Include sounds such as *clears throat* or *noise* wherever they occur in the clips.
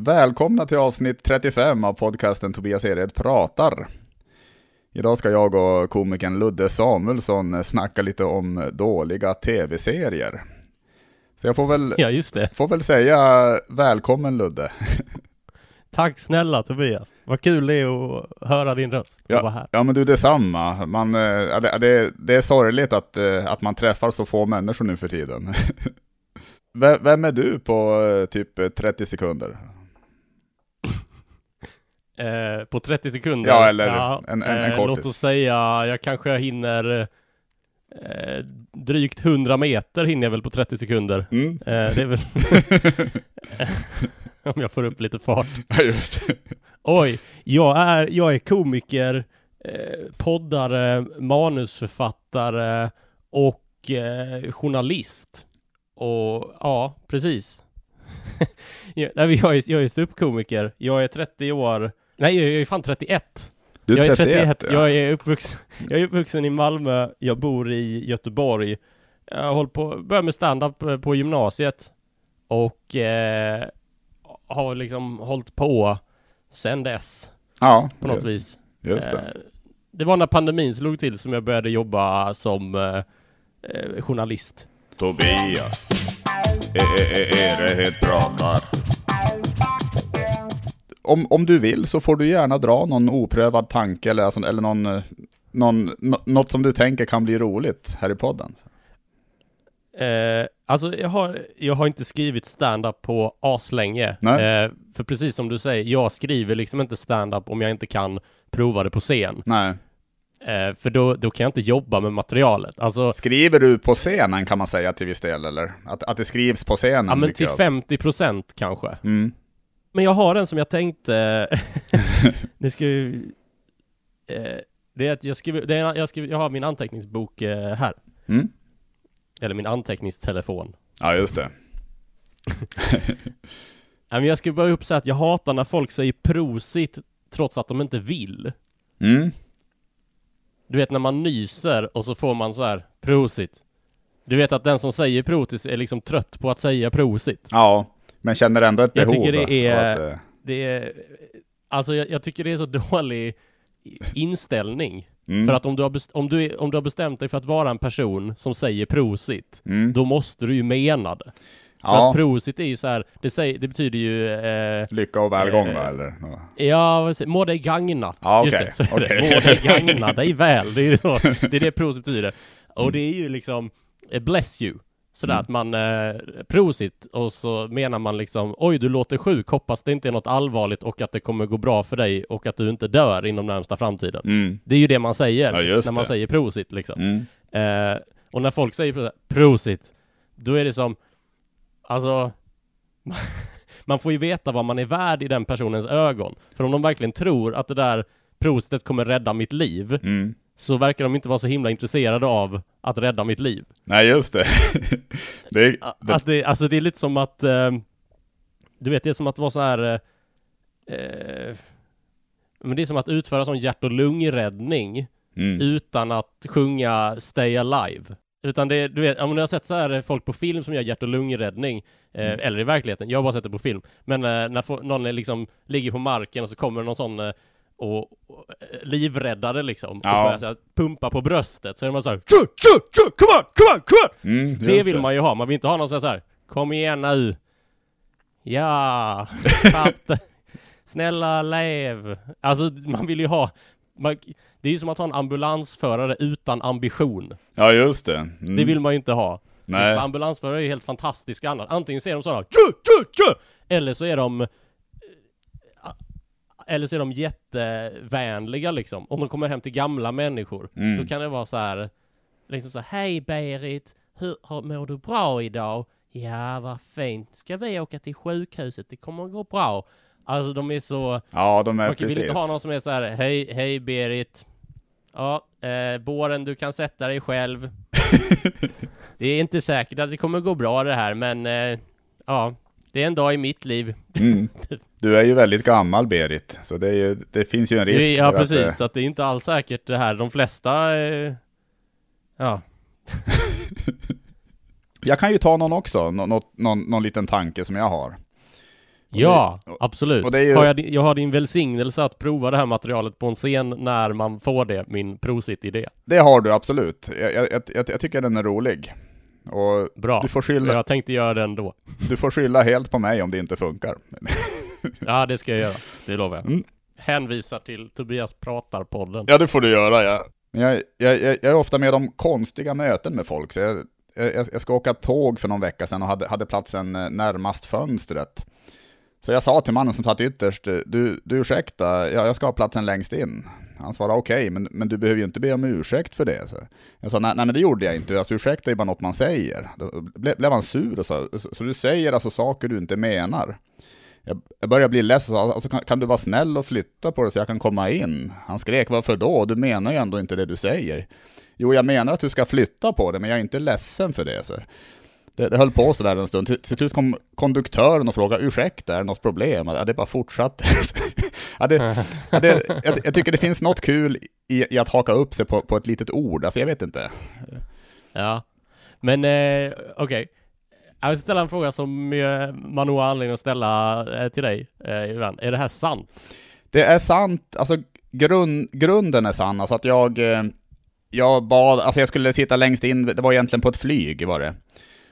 Välkomna till avsnitt 35 av podcasten Tobias Ered pratar. Idag ska jag och komikern Ludde Samuelsson snacka lite om dåliga tv-serier. Så jag får väl, Ja, just det. får väl säga välkommen Ludde. *laughs* Tack snälla Tobias. Vad kul det är att höra din röst och vara här. Ja men du detsamma. Man, eh, ja, det, det, det är sorgligt att, eh, att man träffar så få människor nu för tiden. *laughs* Vem, vem är du på eh, typ 30 sekunder? Eh, på 30 sekunder. Ja, eller en- en- en eh, kortis. Låt oss säga, jag kanske hinner eh, drygt 100 meter hinner jag väl på 30 sekunder. Mm? Eh, det är väl *laughs* *laughs* om jag får upp lite fart. *laughs* Ja just det. Oj, jag är, jag är komiker, poddare, manusförfattare och journalist. Och ja, precis. ja, nej, men jag är, jag är ståuppkomiker, jag är 30 år, nej jag är fan 31. Du är jag är 31, 31, ja. jag är uppvuxen, jag är uppvuxen i Malmö, jag bor i Göteborg. Jag hållit på, började med stand-up eh, på gymnasiet. Och eh, har liksom hållit på sen dess Ja, på något just, vis. Just det. Eh, det var när pandemin slog till som jag började jobba som eh, eh, journalist. Tobias, Erehed pratar. Om, om du vill så får du gärna dra någon oprövad tanke eller, alltså, eller någon, eh, någon, nå- något som du tänker kan bli roligt här i podden. Eh, alltså jag har, jag har inte skrivit stand-up på aslänge. Nej. Eh, för precis som du säger, jag skriver liksom inte stand-up om jag inte kan prova det på scen. Nej. Eh, för då, då kan jag inte jobba med materialet. Alltså, Skriver du på scenen kan man säga till viss del, eller? Att, att det skrivs på scenen? ja men till av- 50 procent kanske. Mm. Men jag har en som jag tänkte, *laughs* det ska ju, eh, det är att jag skriver, det är, jag, skriver, jag har min anteckningsbok eh, här. Mm. Eller min anteckningstelefon. Ja, just det. *laughs* Men jag ska bara upp så att jag hatar när folk säger prosit trots att de inte vill. Mm. Du vet när man nyser och så får man så här prosit. Du vet att den som säger prosit är liksom trött på att säga prosit. Ja, men känner ändå ett Jag behov. tycker det är- att, eh, Det är, alltså jag, jag tycker det är så *laughs* dålig inställning. mm. För att om du, har om, du om du har bestämt dig för att vara en person som säger prosit, mm. då måste du ju mena det. För Ja, att prosit är ju så här, det, säger, det betyder ju eh, lycka och välgång eh, va, eller? Ja. Må dig gagna. Ja, Just okej, det. *laughs* Må dig *laughs* gagna dig väl. Det är så, det, är det prosit betyder. Och det är ju liksom eh, bless you. Sådär Mm. att man eh, prosit och så menar man liksom oj du låter sjuk, hoppas det inte är något allvarligt och att det kommer gå bra för dig och att du inte dör inom närmsta framtiden. Mm. Det är ju det man säger Ja, när man det. säger prosit liksom. Mm. Eh, och när folk säger prosit, prosit, då är det som, alltså, *laughs* man får ju veta vad man är värd i den personens ögon. För om de verkligen tror att det där prositet kommer rädda mitt liv, Mm. Så verkar de inte vara så himla intresserade av att rädda mitt liv. Nej, just det. *laughs* det, är, det Att det, alltså det är lite som att, eh, du vet, det är som att vara så här, eh, eh, men det är som att utföra sån hjärt och lungräddning mm. utan att sjunga Stay Alive. Utan det du vet, om du har sett så här folk på film som gör hjärt och lungräddning, eh, Mm. eller i verkligheten, jag har bara sett det på film, men eh, när någon är liksom ligger på marken och så kommer någon sån eh, och, livräddare liksom, Ja. och börjar så här, pumpa på bröstet, så är man såhär come on, come on, come on! Mm, det vill man ju ha, man vill inte ha någon sån här Kom igen nu! Ja! *laughs* Snälla lev! Alltså man vill ju ha man, Det är ju som att ha en ambulansförare utan ambition. Ja, just det. Mm. Det vill man ju inte ha. Nej. Ambulansförare är ju helt fantastiska annars. Antingen så är de sådana! Eller så är de eller så är de jättevänliga liksom. Om de kommer hem till gamla människor. Mm. Då kan det vara så här, liksom så här, hej Berit, hur, har- mår du bra idag? Ja, vad fint. Ska vi åka till sjukhuset? Det kommer att gå bra. Alltså de är så, Ja, de är man vill precis. inte ha någon som är så här, hej, hej Berit. Ja, eh, Båren du kan sätta dig själv. *laughs* det är inte säkert att det kommer gå bra det här, men eh, ja, det är en dag i mitt liv. Mm. *laughs* Du är ju väldigt gammal Berit, så det, ju, det finns ju en risk ja, precis. att... Så att det är inte alls säkert det här. De flesta, eh, ja, *laughs* Jag kan ju ta någon också, nå- något, någon, någon liten tanke som jag har. Ja, absolut. och det är ju- har jag, jag har din välsignelse att prova det här materialet på en scen när man får det, min prosit-idé. Det har du absolut. Jag, jag, jag tycker den är rolig. Och Bra. du får, skylla, Jag tänkte göra det ändå. du får skylla helt på mig om det inte funkar. Ja, det ska jag göra. Det lovar jag. Mm. Hänvisar till Tobias pratar-podden. Ja, det får du göra, ja. Jag, jag, jag, jag är ofta med om konstiga möten med folk, så jag, jag, jag ska åka tåg för någon vecka sedan och hade, hade platsen eh, närmast fönstret. Så jag sa till mannen som satt ytterst, du, du ursäkta, jag, jag ska ha platsen längst in. Han svarade okej, men, men du behöver ju inte be om ursäkt för det. Så jag sa nej, nej men det gjorde jag inte, alltså, ursäkt är ju bara något man säger. Då ble, blev han sur och sa, så, så du säger alltså saker du inte menar. Jag, jag började bli less och sa, alltså, kan, kan du vara snäll och flytta på dig så jag kan komma in? Han skrek, varför då? Du menar ju ändå inte det du säger. Jo, jag menar att du ska flytta på det, men jag är inte ledsen för det. Så. Det, det höll på sådär en stund. Till, till slut kom konduktören och frågade, ursäkta, är det något problem? Ja, det bara fortsatte. *laughs* ja, det, ja, det, jag, jag tycker det finns något kul i, i att haka upp sig på, på ett litet ord, alltså jag vet inte. Ja. Men eh, okej. Jag vill ställa en fråga som eh, man nog har anledning att ställa eh, till dig, eh, Ivan. Är det här sant? Det är sant, alltså grund, grunden är sann, alltså att jag, jag bad, alltså jag skulle sitta längst in, det var egentligen på ett flyg var det.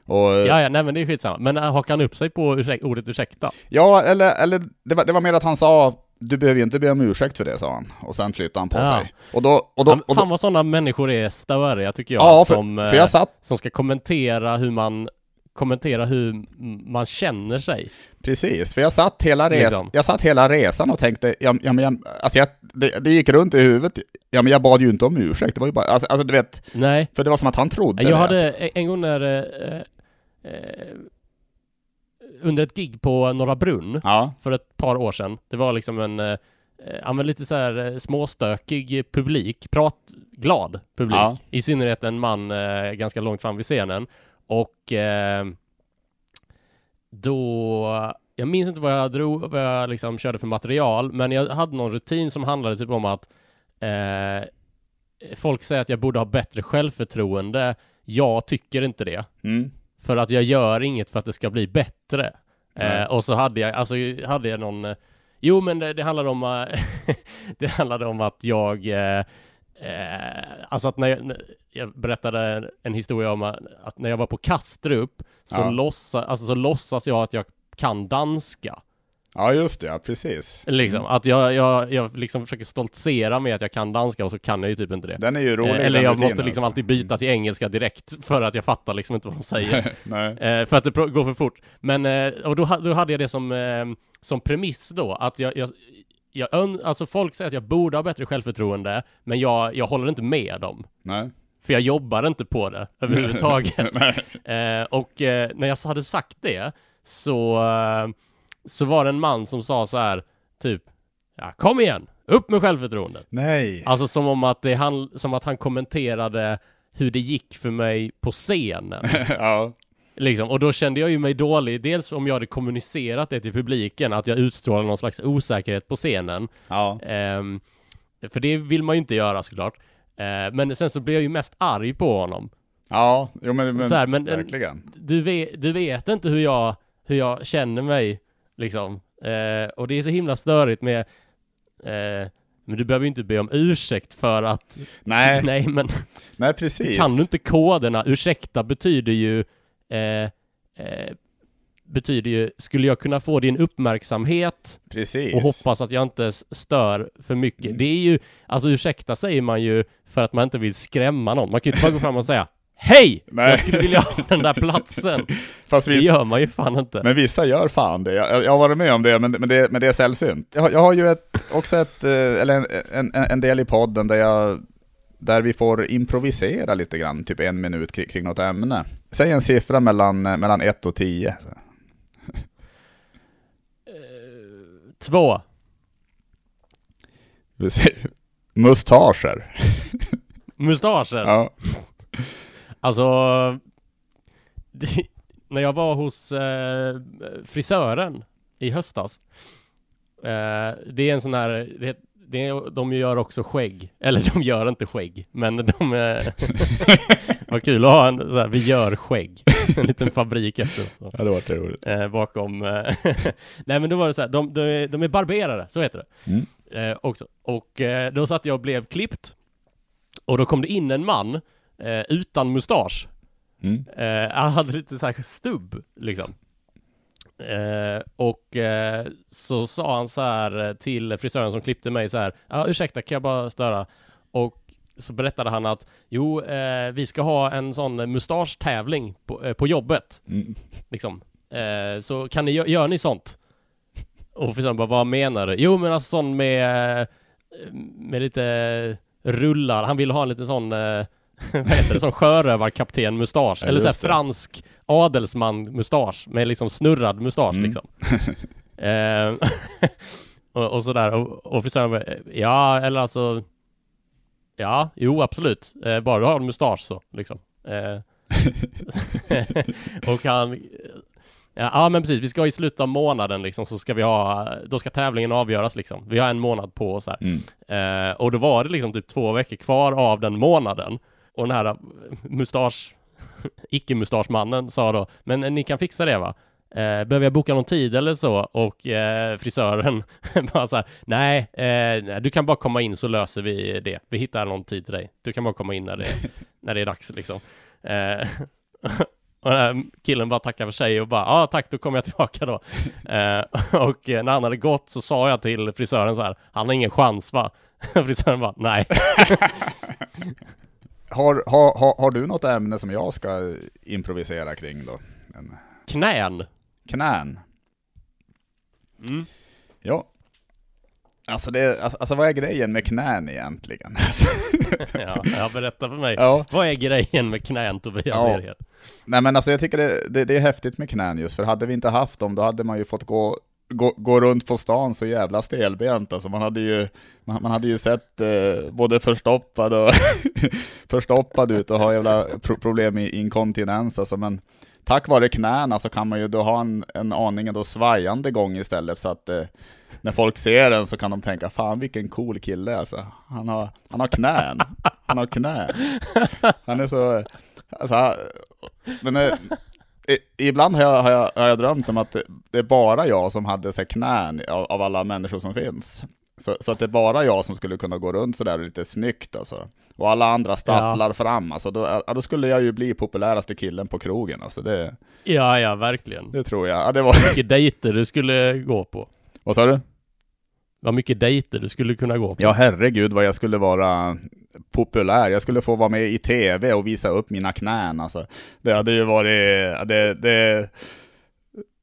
Och, Ja, ja, nej men det är skitsamma. Men äh, hakar han upp sig på ursäk- ordet ursäkta? Ja, eller, eller det, var, det var mer att han sa du behöver ju inte be om ursäkt för det, sa han. Och sen flyttade han på Ja. sig. Och då, och då, och fan då vad sådana människor är störiga tycker jag. ja, för, som, för eh, jag satt, som ska kommentera hur man kommentera hur man känner sig. precis, för jag satt hela, res, Liksom. jag satt hela resan och tänkte, ja, ja, men jag, alltså jag, det, det gick runt i huvudet, ja men jag bad ju inte om ursäkt, det var ju bara, alltså, alltså du vet, Nej, för det var som att han trodde jag det. hade en- gång när eh, eh, under ett gig på Norra Brunn Ja, för ett par år sedan. Det var liksom en eh, Ja men lite så här eh, småstökig publik, pratglad publik. Ja. I synnerhet en man eh, ganska långt fram vid scenen. Och eh, då, jag minns inte vad jag drog, vad jag liksom körde för material, men jag hade någon rutin som handlade typ om att eh, folk säger att jag borde ha bättre självförtroende. Jag tycker inte det. mm. För att jag gör inget för att det ska bli bättre. Eh, och så hade jag, alltså hade jag någon, eh, jo men det, det handlade om, eh, *laughs* det handlade om att jag, eh, eh, alltså att när jag, när jag berättade en historia om att, när jag var på Kastrup så, Ja. låtsa, alltså, så låtsas jag att jag kan danska. Ja just det, ja, precis. Liksom, Mm. att jag, jag, jag liksom försöker stoltsera med att jag kan danska och så kan jag ju typ inte det. Den är ju rolig. Eh, eller jag måste liksom alltså. alltid byta till engelska direkt för att jag fattar liksom inte vad de säger. *laughs* Eh, för att det går för fort. Men, eh, och då, då hade jag det som, eh, som premiss då, att jag, jag, jag ön- alltså folk säger att jag borde ha bättre självförtroende, men jag, jag håller inte med dem. Nej. För jag jobbar inte på det *laughs* överhuvudtaget. Eh, och eh, när jag hade sagt det, så, eh, så var det en man som sa så här, typ, ja kom igen, upp med självförtroendet. Nej. Alltså som om att det han, som att han kommenterade hur det gick för mig på scenen. *laughs* ja. Liksom, och då kände jag ju mig dålig, dels om jag hade kommunicerat det till publiken, att jag utstrålade någon slags osäkerhet på scenen. Ja. Ehm, för det vill man ju inte göra såklart. Eh, men sen så blev jag ju mest arg på honom. Ja, jo men, men, Så här, men- verkligen. Du vet, du vet inte hur jag, hur jag känner mig, liksom. Eh, och det är så himla störigt med eh, men du behöver ju inte be om ursäkt för att... Nej, nej, *laughs* Nej, men precis. kan du inte koderna? Ursäkta betyder ju... Eh, eh, betyder ju, skulle jag kunna få din uppmärksamhet Precis. och hoppas att jag inte stör för mycket. Mm. Det är ju, alltså ursäkta säger man ju för att man inte vill skrämma någon. Man kan ju inte bara gå fram och säga Hej! Nej. Jag skulle vilja ha den där platsen. *laughs* Fast Det vissa, gör man ju fan inte. men vissa gör fan det. Jag, jag har varit med om det, men, men, det, men det är sällsynt. Jag, har- jag har ju ett, också ett, eh, eller en, en, en del i podden där jag där vi får improvisera lite grann, typ en minut kring, kring något ämne. Säg en siffra mellan, eh, mellan 1 och 10. Eh, Två. Mustascher. *laughs* Mustascher. Ja. Alltså, det, *laughs* när jag var hos eh, frisören i höstas. Eh, det är en sån här, det, det, de gör också skägg. Eller de gör inte skägg, men de, eh, *laughs* Vad kul att ha en så här, vi gör skägg. En liten fabrik efter. Så. Ja, det var roligt. Eh, bakom... Eh, *laughs* Nej men då var det så här, de, de, är- de är barberare, så heter det. Mm. Eh, också. Och eh, då satt jag och blev klippt. Och då kom det in en man eh, utan mustasch. Mm. Eh, han hade lite så här stubb liksom. Eh, och eh, så sa han så här eh, till frisören som klippte mig så här. Ja ursäkta kan jag bara störa? Och så berättade han att jo, eh, vi ska ha en sån mustaschtävling på, eh, på jobbet. Mm. Liksom. Eh, så kan ni, gö- gör ni sånt? Och frisören bara, vad menar du? Jo men alltså sån med, med lite rullar. Han ville ha en liten sån, *laughs* vad heter det, sån sjörövarkapten-mustasch. Ja, Eller så fransk adelsman-mustasch med liksom snurrad mustasch Mm. liksom. Eh, *laughs* och, och sådär. Och, och frisören bara, ja eller alltså Ja, jo absolut. Eh, bara du har en mustasch så liksom. Eh, *laughs* och han Ja, ja men precis, vi ska i slutet av månaden liksom så ska vi ha, då ska tävlingen avgöras liksom. Vi har en månad på oss här. Mm. Eh, och då var det liksom typ två veckor kvar av den månaden. Och den här eh, mustasch, *laughs* icke-mustaschmannen sa då, men eh, ni kan fixa det va? Eh, behöver jag boka någon tid eller så? Och eh, frisören *laughs* bara så här, nej, eh, du kan bara komma in så löser vi det. Vi hittar någon tid till dig. Du kan bara komma in när det, *laughs* när det är dags liksom. Eh, och den här killen bara tackar för sig och bara, ja ah, tack, då kommer jag tillbaka då. eh, och eh, när han hade gått så sa jag till frisören så här, han har ingen chans va? frisören bara, nej. Har, har, har, du något ämne som jag ska improvisera kring då? En Knän. knän? Mm. Ja. Alltså, det, alltså, alltså vad är grejen med knän egentligen? *laughs* Ja, jag berättar för mig. ja. Vad är grejen med knän Tobias Ja. Erhed? Nej men alltså jag tycker det, det, det är häftigt med knän just, för hade vi inte haft dem då hade man ju fått gå, gå, gå runt på stan så jävla stelbent. Alltså man hade ju, man, man hade ju sett eh, både förstoppad och *laughs* förstoppad ut och ha jävla pro, problem med inkontinens alltså, men tack vare knäna så kan man ju då ha en, en aning då svajande gång istället så att eh, när folk ser den så kan de tänka fan vilken cool kille alltså. Han har, han har knän. Han har knän. Han är så, alltså, men eh, ibland har jag, har, jag, har jag drömt om att det, är bara jag som hade så knän av, av alla människor som finns. Så, så att det är bara jag som skulle kunna gå runt sådär lite snyggt alltså. Och alla andra stapplar fram alltså. Då, ja, då skulle jag ju bli populäraste killen på krogen alltså. Det, Ja, ja, verkligen. det tror jag. Ja, det var... Mycket dejter du skulle gå på. Vad sa du? Vad mycket dejter du skulle kunna gå på. Ja herregud vad jag skulle vara populär. Jag skulle få vara med i tv och visa upp mina knän alltså. Det hade ju varit, det, det,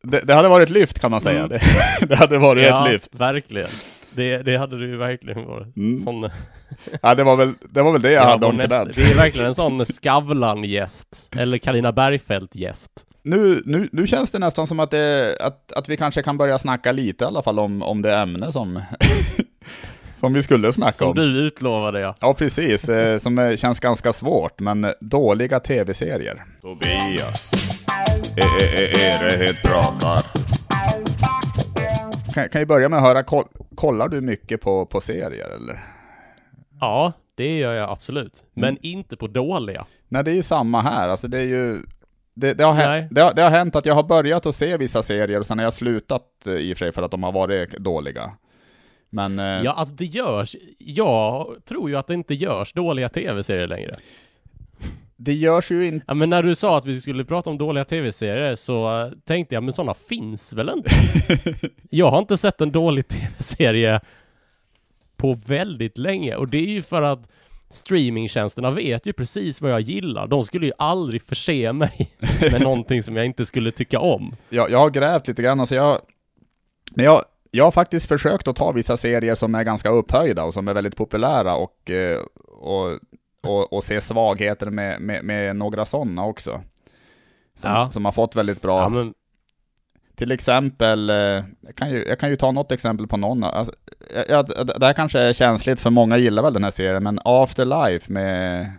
det, det hade varit ett lyft kan man säga. Mm. Det, *laughs* det hade varit ja, ett lyft. verkligen. Det, det hade du ju verkligen varit. Mm. Sån, *laughs* Ja, det var väl det, var väl det jag Ja, hade om nästa-. Det är verkligen en sån Skavlan-gäst. Eller Carina Bergfeldt-gäst. Nu, nu, nu känns det nästan som att, det, att, att vi kanske kan börja snacka lite i alla fall om, om det ämne som, *laughs* som vi skulle snacka Som om. du utlovade ja. Ja, precis. Eh, som eh, känns ganska svårt, men dåliga tv-serier. Tobias, Erehed pratar. Kan, kan ju börja med att höra, koll, kollar du mycket på, på serier eller? Ja, det gör jag absolut. Men Mm. inte på dåliga. Nej, det är ju samma här. Alltså det är ju... Det, det, har hänt, det, har, det har hänt att jag har börjat att se vissa serier och sen har jag slutat eh, i och för sig för att de har varit dåliga. Men... eh, Ja, alltså det görs. Jag tror ju att det inte görs dåliga tv-serier längre. Det görs ju inte... Ja, men när du sa att vi skulle prata om dåliga tv-serier så eh, tänkte jag, men sådana finns väl inte? *laughs* jag har inte sett en dålig tv-serie på väldigt länge och det är ju för att streamingtjänsterna vet ju precis vad jag gillar. De skulle ju aldrig förse mig *laughs* med någonting som jag inte skulle tycka om. jag, jag har grävt lite grann, alltså jag... Men jag, jag har faktiskt försökt att ta vissa serier som är ganska upphöjda och som är väldigt populära och, eh, och, och, och se svagheter med, med, med några sådana också. Som, Ja. som har fått väldigt bra... Ja, men Till exempel, eh, jag kan, ju, jag kan ju ta något exempel på någon. Alltså, ja, det det här kanske är känsligt för många gillar väl den här serien, men Afterlife med...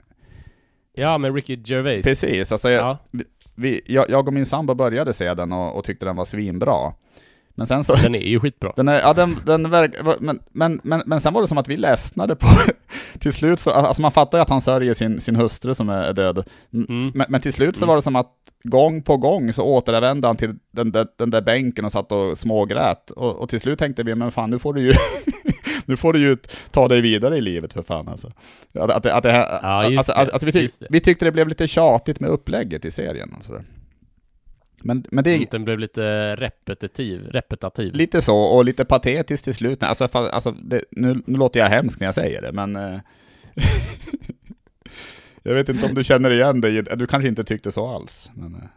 ja, med Ricky Gervais. Precis, alltså jag, Ja. vi, jag, jag och min sambo började se den och, och tyckte den var svinbra. Men sen så... Den är ju skitbra. Den är, ja, den, den verk, men, men, men, men sen var det som att vi ledsnade på, *laughs* till slut så, alltså man fattar ju att han sörjer sin, sin hustru som är död. Mm. Men, men till slut så var det som att gång på gång så återvände han till den, där- den där bänken och satt och smågrät. Och, och till slut tänkte vi, men fan nu får du ju, *laughs* nu får du ju ta dig vidare i livet för fan alltså. Att, att, att, det här- Ja, att, att, det. att vi, tyck, vi tyckte det blev lite tjatigt med upplägget i serien. Alltså. Men, men det Den blev lite repetitiv, repetitiv. lite så, och lite patetiskt till slut. Alltså, alltså det, nu, nu låter jag hemsk när jag säger det, men... eh, *laughs* jag vet inte om du känner igen dig, du kanske inte tyckte så alls. Men,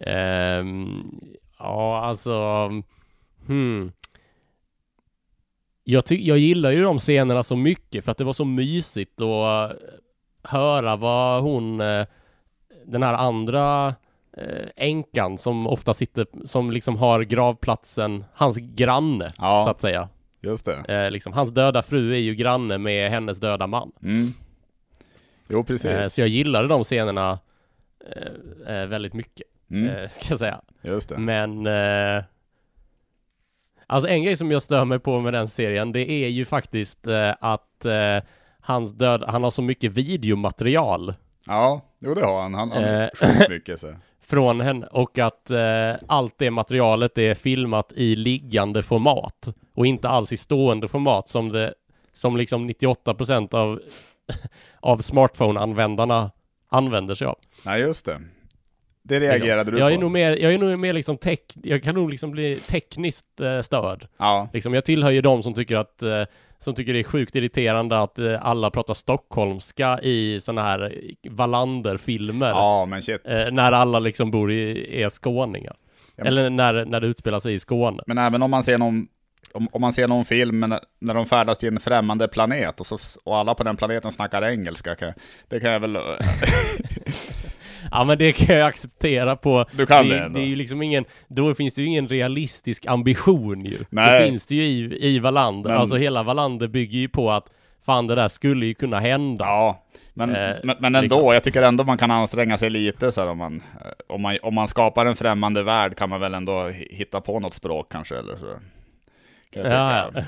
Ehm, ja, alltså... Hmm. Jag, ty- jag gillar ju de scenerna så mycket för att det var så mysigt att eh, höra vad hon, den här andra änkan som ofta sitter, som liksom har gravplatsen, hans granne, Ja. så att säga. just det. Eh, liksom, hans döda fru är ju granne med hennes döda man. Mm. Jo, precis. Eh, så jag gillade de scenerna eh, eh, väldigt mycket, Mm, eh, *laughs* ska jag säga. just det. Men eh, Alltså en grej som jag stör mig på med den serien Det är ju faktiskt eh, att eh, Hans död, han har så mycket videomaterial Ja, jo det har han. Han har Eh. sjukt *laughs* mycket så. Från henne och att eh, allt det materialet är filmat i liggande format Och inte alls i stående format som det Som liksom 98% av *laughs* Av smartphone-användarna Använder sig av Nej, just det. Det reagerade du jag är på. nog mer, jag är nog mer liksom tech, jag kan nog liksom bli tekniskt eh, störd Ja, Liksom, jag tillhör ju de som tycker att eh, som tycker det är sjukt irriterande att eh, alla pratar stockholmska i såna här Wallander-filmer. ja men shit. Eh, när alla liksom bor i, är skåningar. Ja, men- Eller när, när det utspelar sig i Skåne. Men även om man ser någon, om, om man ser någon film när, när de färdas till en främmande planet och, så, och alla på den planeten snackar engelska, kan, det kan jag väl... *laughs* Ja men det kan jag acceptera på. Du kan det, det ändå. det är ju liksom ingen, då finns det ju ingen realistisk ambition ju. Nej. Det finns det ju i, i Wallander. Men- Alltså hela Wallander bygger ju på att fan det där skulle ju kunna hända. Ja, men, Eh, men, men ändå, liksom. jag tycker ändå man kan anstränga sig lite så här, om man, eh, om man, om man skapar en främmande värld kan man väl ändå hi- hitta på något språk kanske eller så. Kan jag Ja, tycka.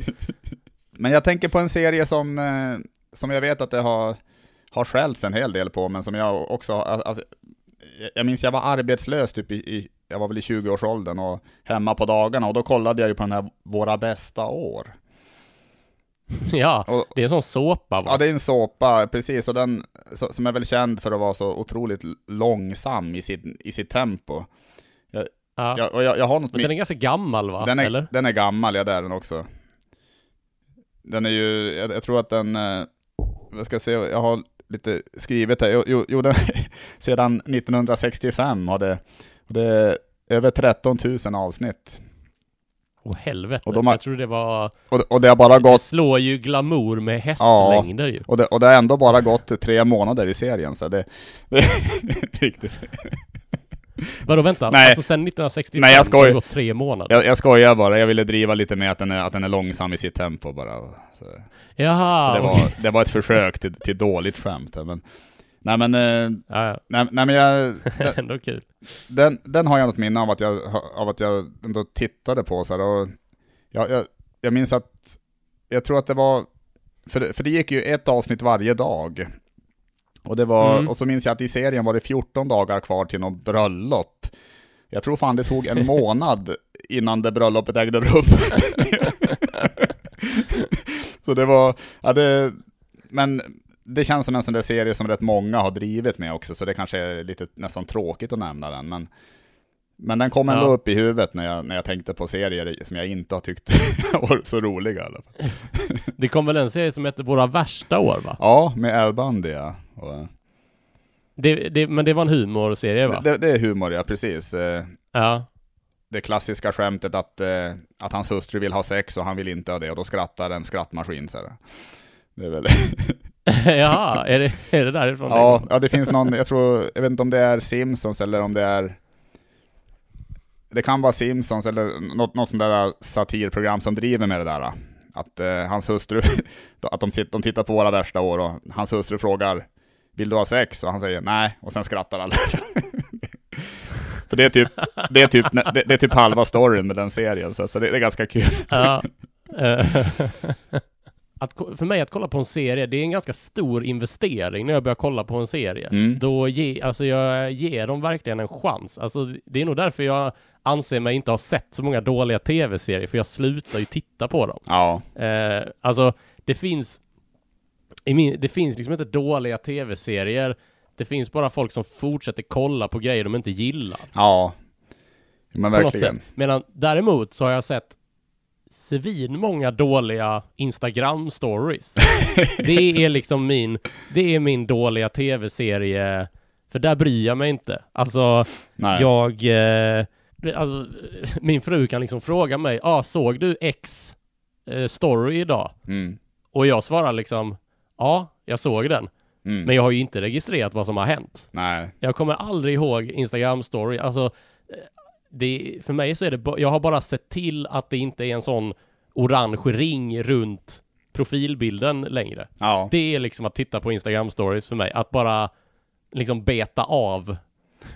*laughs* Men jag tänker på en serie som, eh, som jag vet att det har, har skällts en hel del på, men som jag också, alltså, jag- jag minns jag var arbetslös typ i, i jag var väl i 20-årsåldern och hemma på dagarna och då kollade jag ju på den här Våra bästa år. *laughs* ja, Och, det är en sån såpa va? Ja, det är en såpa, precis, och den som är väl känd för att vara så otroligt långsam i sitt, i sitt tempo. Ja. Jag, jag, jag har något Men den är ganska gammal va? den, är, Eller? den är gammal, ja det är den också. Den är ju, jag, jag tror att den, eh, vad ska jag säga, jag har lite skrivet här, jo, jo, den, *laughs* sedan 1965 har det, det är över 13 000 avsnitt. Åh helvete. Och de har- Jag tror det var... Och, och det har bara Det gått, slår ju glamour med hästlängder ju. och det, och det har ändå bara gått tre månader i serien, så det, *laughs* det riktigt. Vadå vänta? Nej. Alltså sen 1965 Nej, jag så har det gått tre månader? Jag, jag skojar bara, jag ville driva lite med att den är, att den är långsam i sitt tempo bara. Jaha, så det, var, det var ett försök till, till dåligt skämt. Men, nej men, eh, Ja, nej, nej men jag, *laughs* ja. ändå kul. den, den har jag något minne av att jag, av att jag ändå tittade på så här, och jag, jag, jag minns att, jag tror att det var, för, för det gick ju ett avsnitt varje dag. Och, det var, Mm. och så minns jag att i serien var det 14 dagar kvar till något bröllop. Jag tror fan det tog en *laughs* månad innan det bröllopet ägde rum. *laughs* *laughs* så det var, ja det, men det känns som en sån där serie som rätt många har drivit med också, så det kanske är lite nästan tråkigt att nämna den. Men, men den kom ändå Ja. upp i huvudet när jag, när jag tänkte på serier som jag inte har tyckt *laughs* varit så roliga. i alla fall. *laughs* Det kom väl en serie som heter Våra värsta år va? Ja, med Al Bundy ja. Och, Det, det, men det var en humorserie va? det, det är humor ja, precis. Eh, Ja. Det klassiska skämtet att, eh, att hans hustru vill ha sex och han vill inte ha det och då skrattar en skrattmaskin så här. Det är väl... *laughs* Jaha, är det, är det därifrån det ja, kommer? ja, det finns någon, jag tror, jag vet inte om det är Simpsons eller om det är det kan vara Simpsons eller något, något sånt där satirprogram som driver med det där. Att eh, hans hustru, *laughs* att de, sitter, de tittar på våra värsta år och hans hustru frågar Vill du ha sex? Och han säger nej, och sen skrattar alla. För det är typ, det är typ, det, är typ halva storyn med den serien, så, så det, är ganska kul. Ja. Eh, *laughs* att, för mig att kolla på en serie, det är en ganska stor investering när jag börjar kolla på en serie. Mm. Då ge, alltså jag ger dem verkligen en chans. Alltså det är nog därför jag anser mig inte ha sett så många dåliga tv-serier, för jag slutar ju titta på dem. Ja, Eh, alltså, det finns... Min, det finns liksom inte dåliga tv-serier. Det finns bara folk som fortsätter kolla på grejer de inte gillar. ja. Men verkligen. Medan däremot så har jag sett svin många dåliga Instagram-stories. *laughs* det är liksom min... Det är min dåliga tv-serie. För där bryr jag mig inte. Alltså, Nej. jag... Eh, alltså, *laughs* min fru kan liksom fråga mig, ah, såg du X eh, story idag? Mm. Och jag svarar liksom, ja, jag såg den. Mm. Men jag har ju inte registrerat vad som har hänt. Nej. Jag kommer aldrig ihåg Instagram story. Alltså, eh, det, för mig så är det, jag har bara sett till att det inte är en sån orange ring runt profilbilden längre. Ja. Det är liksom att titta på Instagram stories för mig. Att bara liksom beta av,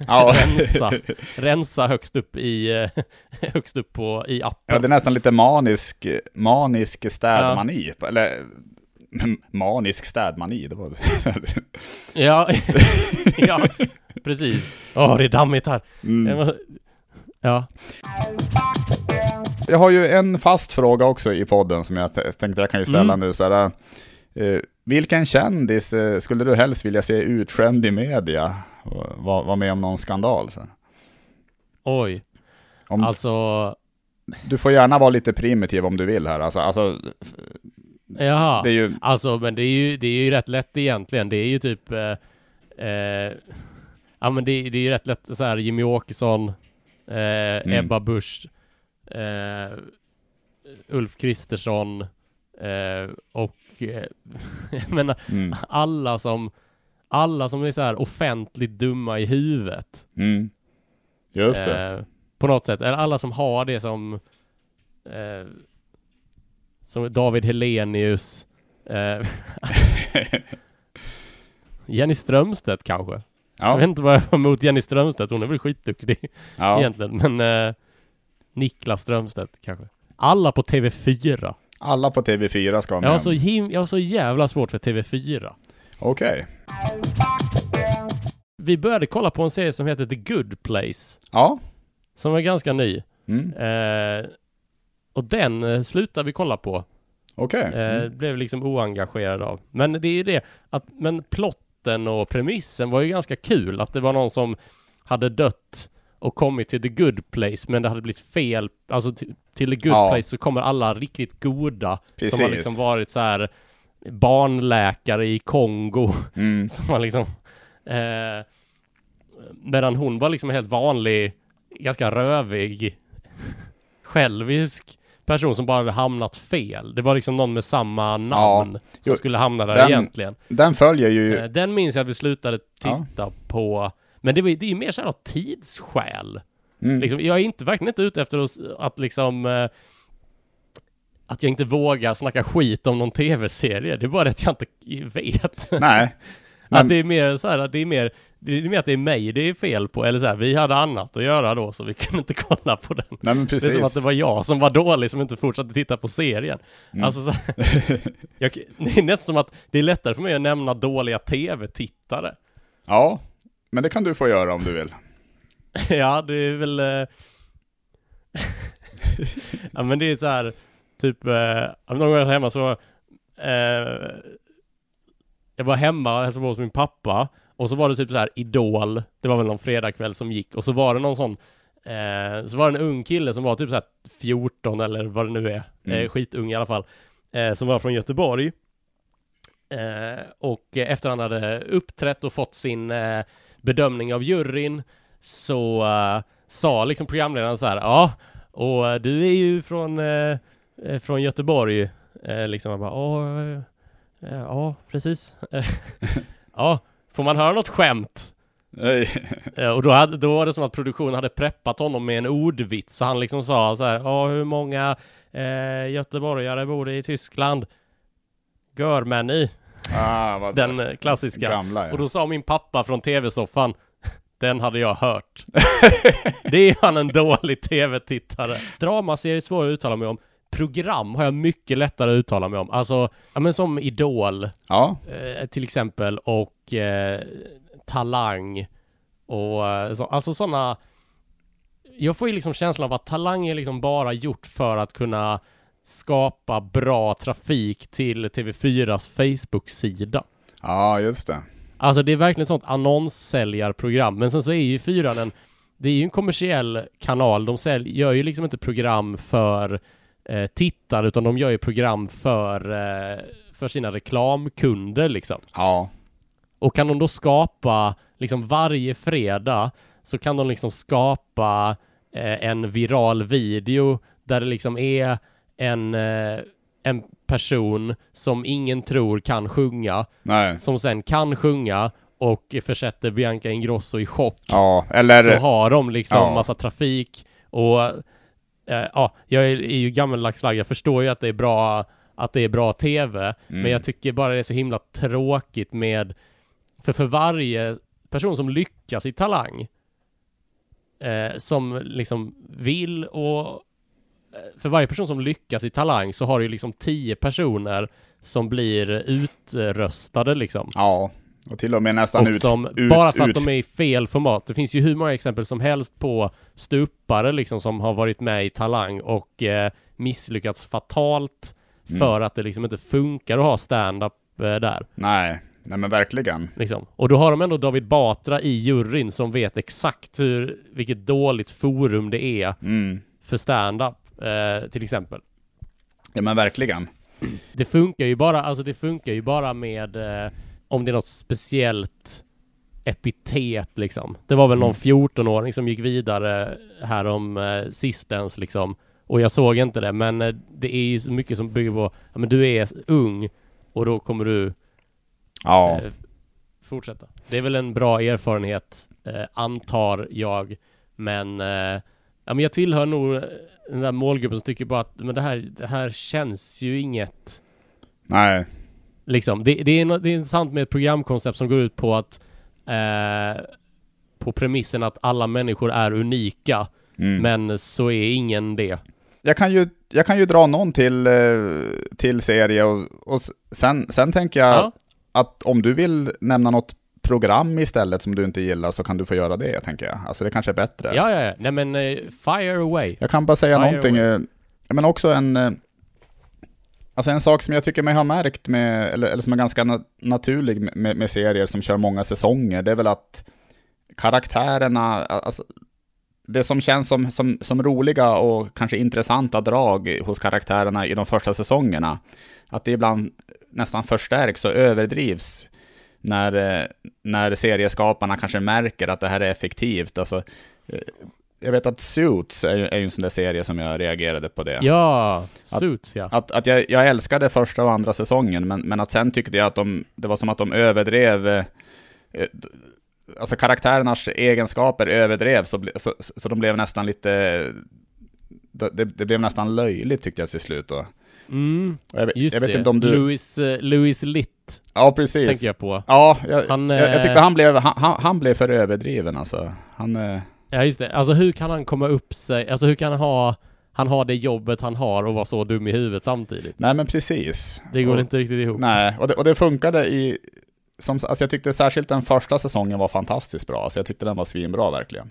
Ja. *laughs* rensa, rensa högst upp i, eh, *laughs* högst upp på, i ja, appen. det är nästan lite manisk, manisk städmani. Eller manisk städmani, det var. *laughs* Ja, *laughs* ja, precis. Åh, det är dammigt här. Mm. Ja. Jag har ju en fast fråga också i podden som jag tänkte jag kan ju ställa Mm. nu. Så här, eh, vilken kändis eh, skulle du helst vilja se utskämd i media? Och Var, med om någon skandal? Så. Oj. Om, Alltså, Du får gärna vara lite primitiv om du vill här. Alltså, alltså, jaha. det är ju... Alltså, men det är ju, det är ju rätt lätt egentligen. Det är ju typ... Eh, eh, ja, men det, det är ju rätt lätt så här Jimmy Åkesson, eh, Ebba Busch, eh, Ulf Kristersson eh, och... Eh, *laughs* jag menar, Mm, alla som... Alla som är så här offentligt dumma i huvudet. mm. Just det. På något sätt. Eller alla som har det som... Som David Helenius. Eh, *laughs* Jenny Strömstedt kanske. Jag vet ja, inte vad jag har emot Jenny Strömstedt. Hon är väl skitduktig *laughs* ja. egentligen. Men eh, Niklas Strömstedt kanske. Alla på TV4. Alla på TV4 ska vara Jag har, med. så him- jag har så jävla svårt för TV4. Okej. Vi började kolla på en serie som heter The Good Place. Ja. Som är ganska ny. Mm. Eh, och den eh, slutade vi kolla på. Okej. Eh, Mm. Blev liksom oengagerad av. Men det är ju det att, men plotten och premissen var ju ganska kul. Att det var någon som hade dött och kommit till the good place men det hade blivit fel. Alltså till, till the good Ja. place så kommer alla riktigt goda som har Precis. liksom varit så här barnläkare i Kongo Mm. *laughs* som var liksom eh, medan hon var liksom helt vanlig, ganska rövig, *laughs* självisk person som bara hade hamnat fel. Det var liksom någon med samma namn som Jo, skulle hamna där den- egentligen. Den följer ju... Eh, Den minns jag att vi slutade titta på. Men det, var, det är ju mer så här av tidsskäl. Mm. Liksom, jag är inte, verkligen inte ute efter att, att liksom eh, att jag inte vågar snacka skit om någon tv-serie. Det är bara det att jag inte vet. Nej. *laughs* Att Men, det är mer så här att det är mer det är mer att det är mig det är fel på, eller så här, vi hade annat att göra då så vi kunde inte kolla på den. nej men Det är precis. som att det var jag som var dålig som inte fortsatte titta på serien. Mm. Alltså så *laughs* jag, det är nästan som att det är lättare för mig att nämna dåliga tv-tittare. Ja, men det kan du få göra om du vill. *laughs* ja, det är väl... Eh... *laughs* ja, men det är så här, typ, eh... någon gång hemma så... Eh... Jag var hemma och hälsade på hos min pappa. Och så var det typ så här Idol. Det var väl någon fredagkväll som gick. Och så var det någon sån... Eh... Så var det en ung kille som var typ så här 14 eller vad det nu är. Mm. Eh, skitung i alla fall. Eh, som var från Göteborg. Eh, och efter han hade uppträtt och fått sin eh, bedömning av juryn så eh, sa liksom programledaren så här, ja, och du är ju från, eh, eh, från Göteborg, eh, liksom, jag bara, ja, ja, precis, *laughs* ja, får man höra något skämt? Nej. *laughs* Eh, och då, hade, då var det som att produktionen hade preppat honom med en ordvits, så han liksom sa så här, ja, hur många eh, göteborgare bor i Tyskland? Görmän i, Ah, vad den eh, klassiska. Gamla ja. Och då sa min pappa från tv-soffan *laughs* Den hade jag hört. *laughs* det är han en dålig tv-tittare. Dramaserie är svår att uttala mig om. Program har jag mycket lättare att uttala mig om. Alltså, ja men som Idol, Ja, eh, till exempel, och eh, Talang. Och eh, så, alltså sådana... Jag får ju liksom känslan av att Talang är liksom bara gjort för att kunna skapa bra trafik till TV4s Facebook-sida. ja just det. Alltså det är verkligen ett sånt annonssäljarprogram. Men sen så är ju fyran en, det är ju en kommersiell kanal. De sälj, gör ju liksom inte program för eh, tittare, utan de gör ju program för, eh, för sina reklamkunder liksom. Ja, Och kan de då skapa, liksom varje fredag, så kan de liksom skapa eh, en viral video där det liksom är en, eh, en person som ingen tror kan sjunga, nej. som sen kan sjunga och försätter Bianca Ingrosso i chock. Ja, eller... Så har de liksom Ja. massa trafik och eh, ja, jag är, är ju gammeldags flagg. Jag förstår ju att det är bra, att det är bra TV, Mm. men jag tycker bara det är så himla tråkigt med, för för varje person som lyckas i Talang, eh, som liksom vill och eh, för varje person som lyckas i Talang så har du ju liksom tio personer som blir utröstade liksom. Ja, och till och med nästan Och ut, som, ut, bara för att ut, de är i fel format. Det finns ju hur många exempel som helst på stupare liksom som har varit med i Talang och eh, misslyckats fatalt Mm. för att det liksom inte funkar att ha stand-up eh, där. Nej, nej men verkligen. Liksom. Och då har de ändå David Batra i juryn som vet exakt hur, vilket dåligt forum det är Mm. för stand-up eh, till exempel. Ja men verkligen. Det funkar ju bara, alltså det funkar ju bara med eh, om det är något speciellt epitet liksom. Det var väl någon Mm. 14-åring som gick vidare här om eh, sistens liksom. Och jag såg inte det, men eh, det är ju så mycket som bygger på, ja men du är ung och då kommer du Ja, eh, fortsätta. Det är väl en bra erfarenhet, eh, antar jag. Men, eh, ja men jag tillhör nog eh, den där målgruppen som tycker bara att, men det här, det här känns ju inget nej. Liksom, det, det, är, nå- det är intressant med ett programkoncept som går ut på att eh, på premissen att alla människor är unika, Mm. men så är ingen det. Jag kan ju, jag kan ju dra någon till, eh, till serie och, och sen, sen tänker jag Ja, att om du vill nämna något program istället som du inte gillar så kan du få göra det, tänker jag. Alltså det kanske är bättre. ja, ja, ja. Nej men eh, fire away. Jag kan bara säga Fire någonting, eh, men också en, eh, alltså en sak som jag tycker mig ha märkt med, eller, eller som är ganska na naturlig med- med, med serier som kör många säsonger, det är väl att karaktärerna, alltså, det som känns som, som, som roliga och kanske intressanta drag hos karaktärerna i de första säsongerna, att det ibland nästan förstärks och överdrivs när, eh, när serieskaparna kanske märker att det här är effektivt. Alltså, eh, jag vet att Suits är, är en sån där serie som jag reagerade på det. Ja, Suits ja. Att, att jag, jag älskade första och andra säsongen, men, men att sen tyckte jag att de, det var som att de överdrev, eh, alltså karaktärernas egenskaper överdrevs, så, så, så de blev nästan lite, det, det blev nästan löjligt tyckte jag till slut då. Mm, jag, vet- just jag vet det. inte om du... Louis, eh, Louis Litt, ja, precis. tänker jag på. Ja, jag, Han, jag, jag eh, tyckte han blev, han, han- blev för överdriven alltså. Han, eh, Ja, just det. Alltså hur kan han komma upp sig, alltså hur kan han ha, han har det jobbet han har och vara så dum i huvudet samtidigt? nej men precis. Det går och, inte riktigt ihop. Nej, och det, och det funkade i... Som, alltså jag tyckte särskilt den första säsongen var fantastiskt bra, så jag tyckte den var svinbra verkligen.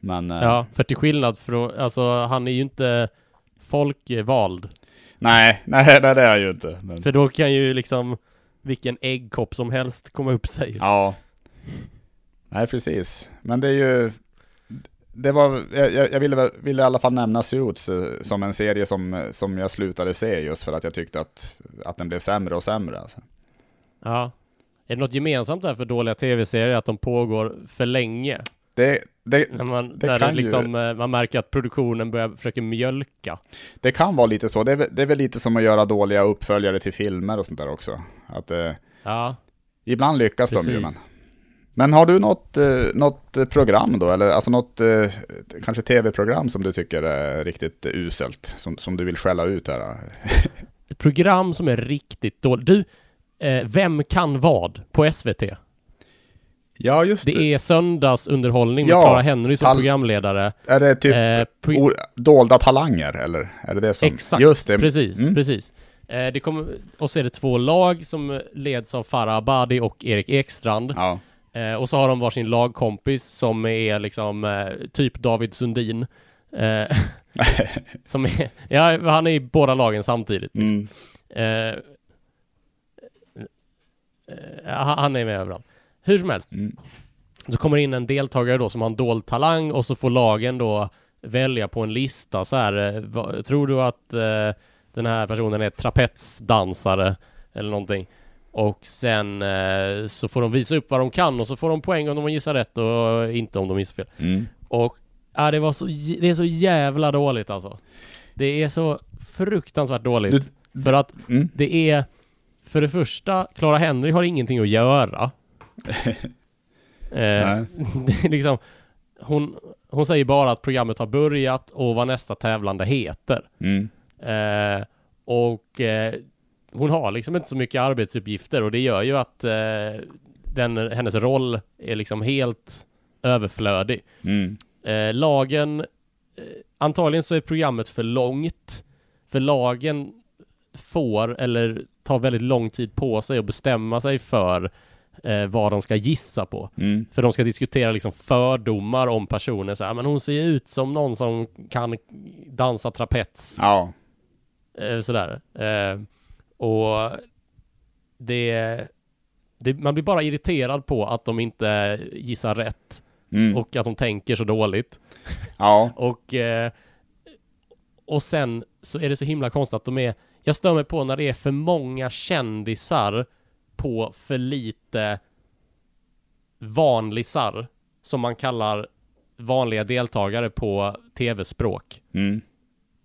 Men... Ja, för till skillnad från, alltså han är ju inte folkvald. Nej, *laughs* nej, nej det är jag ju inte. Men, För då kan ju liksom vilken äggkopp som helst komma upp sig. ja. Nej, precis. Men det är ju... Det var, jag, jag ville, ville i alla fall nämna Suits eh, som en serie som, som jag slutade se just för att jag tyckte att, att den blev sämre och sämre. Alltså. Ja. Är det något gemensamt där för dåliga tv-serier att de pågår för länge? Det, det, När man, Det när det ju- liksom, eh, man märker att produktionen börjar försöka mjölka. det kan vara lite så. Det är, det är väl lite som att göra dåliga uppföljare till filmer och sånt där också. Att, eh, Ja, ibland lyckas de ju. Men. precis. men har du något, eh, något program då? Eller alltså något kanske tv-program som du tycker är riktigt uselt? Som, som du vill skälla ut här? Ett *laughs* program som är riktigt dåligt. Du, eh, Vem kan vad på SVT? Ja, just det. Det är söndagsunderhållning Ja, med Clara Henry som programledare. Är det typ Eh, o- dolda talanger, eller? Är det det som... Exakt, Just det. Precis, Mm. precis. Eh, det kommer, och så är det två lag som leds av Farah Abadi och Erik Ekstrand. Ja. Eh, och så har de varsin lagkompis som är liksom eh, typ David Sundin. Eh, *laughs* som är, ja, han är i båda lagen samtidigt. Liksom. Mm. Eh, eh, han är med överallt. Hur som helst, Mm. så kommer in en deltagare då som har en dold talang och så får lagen då välja på en lista så här. eh, tror du att eh, den här personen är trapetsdansare eller någonting? Och sen eh, så får de visa upp vad de kan och så får de poäng om de gissar rätt och inte om de gissar fel. Mm. Och ja, det var så, det är så jävla dåligt alltså. Det är så fruktansvärt dåligt. för att Mm. det är, för det första, Clara Henry har ingenting att göra. *laughs* eh, *laughs* liksom, hon, hon säger bara att programmet har börjat och vad nästa tävlande heter. Mm. Eh, och eh, hon har liksom inte så mycket arbetsuppgifter och det gör ju att eh, den, hennes roll är liksom helt överflödig. Mm. Eh, lagen, eh, antagligen så är programmet för långt. För lagen får, eller tar väldigt lång tid på sig att bestämma sig för eh, vad de ska gissa på. Mm. För de ska diskutera liksom fördomar om personer. Så här, men hon ser ut som någon som kan dansa trapets. Ja. Eh, sådär. Eh, och det, det, man blir bara irriterad på att de inte gissar rätt. Mm. Och att de tänker så dåligt. ja. *laughs* Och, eh, och sen så är det så himla konstigt att de är, jag stör mig på när det är för många kändisar på för lite vanlisar, som man kallar vanliga deltagare på tv-språk. Mm.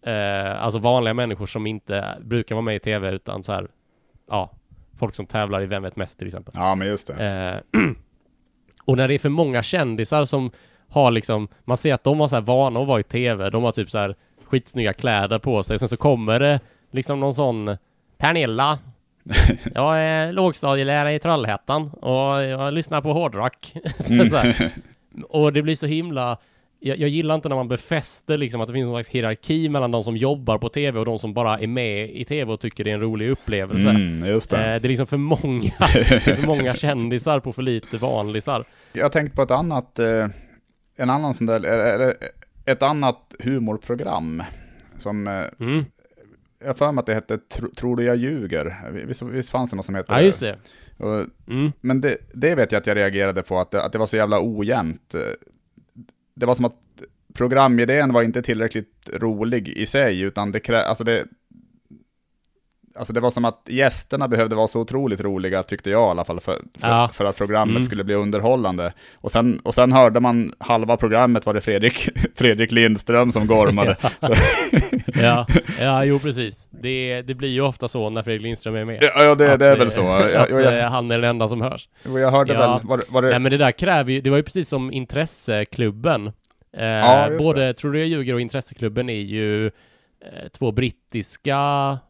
Eh, alltså vanliga människor som inte brukar vara med i tv utan så här, ja, folk som tävlar i Vem vet mest till exempel. Ja, men just det. Eh, *clears throat* och när det är för många kändisar som har liksom, man ser att de har så här vana att vara i tv, de har typ så här skitsnygga kläder på sig, sen så kommer det liksom någon sån Pernilla *laughs* Jag är lågstadielärare i Trollhättan och jag lyssnar på hårdrock. *laughs* Mm. Och det blir så himla jag, jag gillar inte när man befäster liksom att det finns någon slags hierarki mellan de som jobbar på tv och de som bara är med i tv och tycker det är en rolig upplevelse. Mm, just Eh, det. det är liksom för många, *laughs* det för många kändisar på för lite vanlisar. Jag har tänkt på ett annat, eh, en annan sån där, ett annat humorprogram. Som, eh, Mm. Jag för mig att det hette Tro- Tror du jag ljuger? Visst, visst fanns det något som hette Ja, just det. Och, Mm. men det, det vet jag att jag reagerade på, att det, att det var så jävla ojämnt. Det var som att programidén var inte tillräckligt rolig i sig, utan det krä, alltså det, alltså det var som att gästerna behövde vara så otroligt roliga, tyckte jag i alla fall, för, för, Ja. för att programmet Mm. skulle bli underhållande. Och sen, och sen hörde man halva programmet var det Fredrik, *laughs* Fredrik Lindström som gormade. *laughs* Så, *laughs* Ja, ja, jo precis. Det, det blir ju ofta så när Fredrik Lindström är med. ja, ja, det, det är eh, väl så. Jag, att jag, eh, han är den enda som hörs. jag hörde Ja. väl, var, var det, Nej men det där kräver ju, det var ju precis som Intresseklubben. Eh, Ja, både Tror du jag ljuger och Intresseklubben är ju eh, två brittiska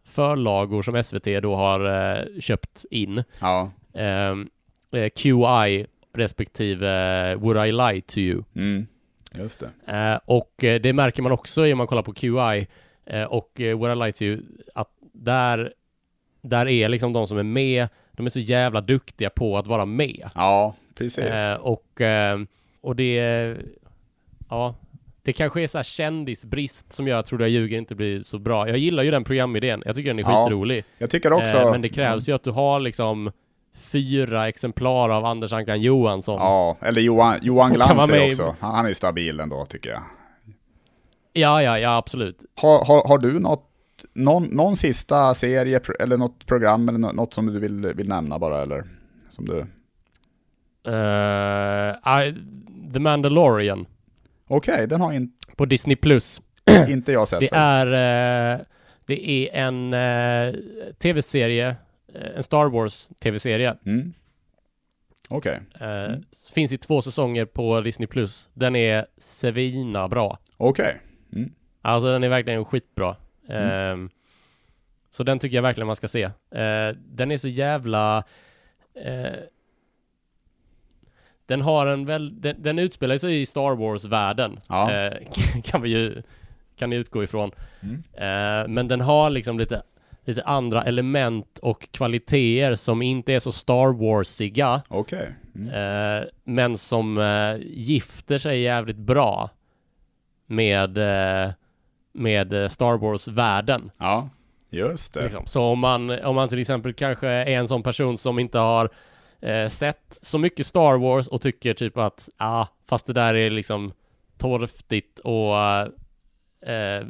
förlagor som SVT då har eh, köpt in. ja, Ehm, eh, QI respektive eh, Would I Lie To You. mm, just det. Eh, och eh, det märker man också om man kollar på QI eh, och eh, Would I Lie To You att där, där är liksom de som är med, de är så jävla duktiga på att vara med. Ja, precis. Eh, och, eh, och det, ja, det kanske är så här kändisbrist som gör att Tror du jag ljuger inte blir så bra. Jag gillar ju den programidén, jag tycker den är Ja, skitrolig. Jag tycker också... Eh, men det krävs ju att du har liksom fyra exemplar av Anders Ankan Johansson. Ja, eller Johan, Johan Glans är också. Han, han är stabil ändå tycker jag. ja, ja, ja absolut. Har, har, har du något, någon, någon sista serie eller något program eller nå- något som du vill, vill nämna bara eller? Som du... Eh, I, The Mandalorian Okej, den har in, på Disney Plus. *clears throat* inte jag sett. Det är, eh, det är en eh, tv-serie, eh, en Star Wars tv-serie. Mm. Okej, Eh, Mm. Finns i två säsonger på Disney Plus. Den är svina bra. okej. Mm. Alltså den är verkligen skitbra. Mm. Eh, så den tycker jag verkligen man ska se. Eh, den är så jävla... Den har en väl, den, den utspelar sig i Star Wars-världen. Ja. Eh, *laughs* kan vi ju, kan ni utgå ifrån. Mm. Eh, men den har liksom lite, lite andra element och kvaliteter som inte är så Star Warsiga. Okej. Mm. Eh, men som eh, gifter sig jävligt bra med, eh, med eh, Star Wars-världen. Ja, just det. Liksom. Så om man, om man till exempel kanske är en sån person som inte har eh, sett så mycket Star Wars och tycker typ att, ah, fast det där är liksom torftigt och eh,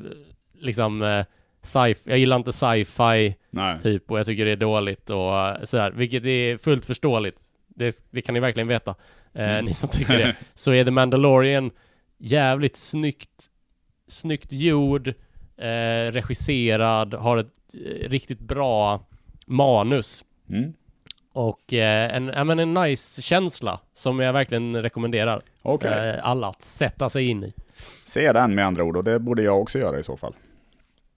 liksom eh, sci jag gillar inte sci-fi typ och jag tycker det är dåligt och sådär, vilket är fullt förståeligt. Det, det kan ni verkligen veta, eh, Mm. ni som tycker det. *laughs* Så är The Mandalorian jävligt snyggt, snyggt gjord, eh, regisserad, har ett eh, riktigt bra manus Mm. Och eh, en, ja, men en nice känsla som jag verkligen rekommenderar Okej. eh, alla att sätta sig in i. Se den med andra ord och det borde jag också göra i så fall.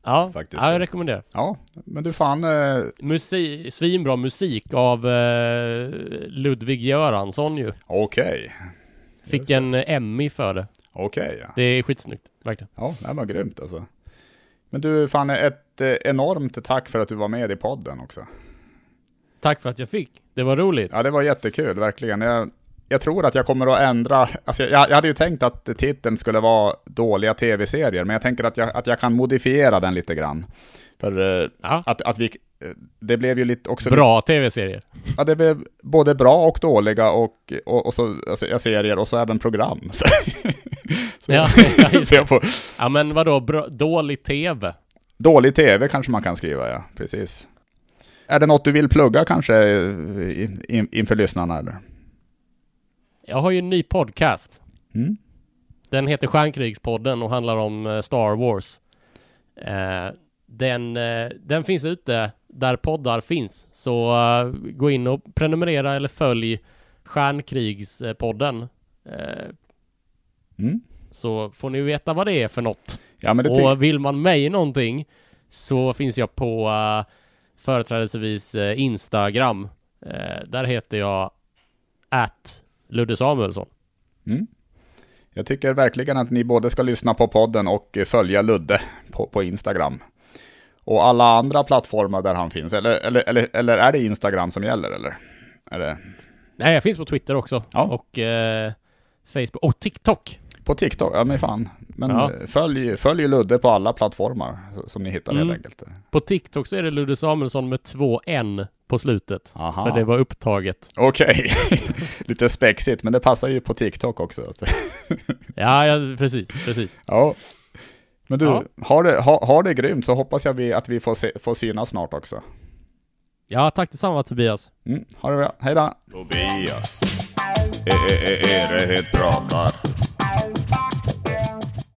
Ja, Faktiskt. ja jag rekommenderar. Ja, men du fan, eh, Musik, svinbra musik av eh, Ludvig Göransson ju. okej. Fick Just det. en Emmy för det. Okej, ja. Det är skitsnyggt, verkligen. Ja, det var grymt alltså. Men du, fan ett eh, enormt tack för att du var med i podden också. Tack för att jag fick. Det var roligt. Ja, det var jättekul, verkligen. Jag, jag tror att jag kommer att ändra, alltså jag, jag hade ju tänkt att titeln skulle vara dåliga tv-serier, men jag tänker att jag, att jag kan modifiera den lite grann. För eh, Ja. att, att vi, eh, det blev ju lite också... Bra tv-serier. Ja, det blev både bra och dåliga och, och, och så alltså, serier och så även program. *laughs* Så, så, Ja, *laughs* *laughs* ja, Ja men vadå, bra, dålig tv? dålig tv kanske man kan skriva, ja. Precis. Är det något du vill plugga kanske eh, in, in, inför lyssnarna eller? Jag har ju en ny podcast. Mm? Den heter Stjärnkrigspodden och handlar om eh, Star Wars. Eh, den, den finns ute där poddar finns. Så gå in och prenumerera eller följ Stjärnkrigspodden. Mm? så får ni veta vad det är för något. Ja, Och vill man mig någonting så finns jag på uh, företrädesvis eh, Instagram. Eh, där heter jag at Ludde Samuelsson. Mm. Jag tycker verkligen att ni både ska lyssna på podden och eh, följa Ludde på, på Instagram. Och alla andra plattformar där han finns. Eller, eller, eller, eller är det Instagram som gäller eller? Är det Nej, jag finns på Twitter också. Ja. Och eh, Facebook. Och TikTok. På TikTok? Ja men fan. Men Ja. följ, följ Ludde på alla plattformar som ni hittar Mm. helt enkelt. På TikTok så är det Ludde Samuelsson med två N på slutet. Aha. För det var upptaget. Okej, *laughs* lite spexigt men det passar ju på TikTok också. *laughs* Ja, ja precis, precis. ja. Men du, Ja. har, det, ha, har det grymt så hoppas jag vi, att vi får, se, får synas snart också. Ja, tack detsamma Tobias. Mm, ha det bra, hej då! Tobias, det helt pratar?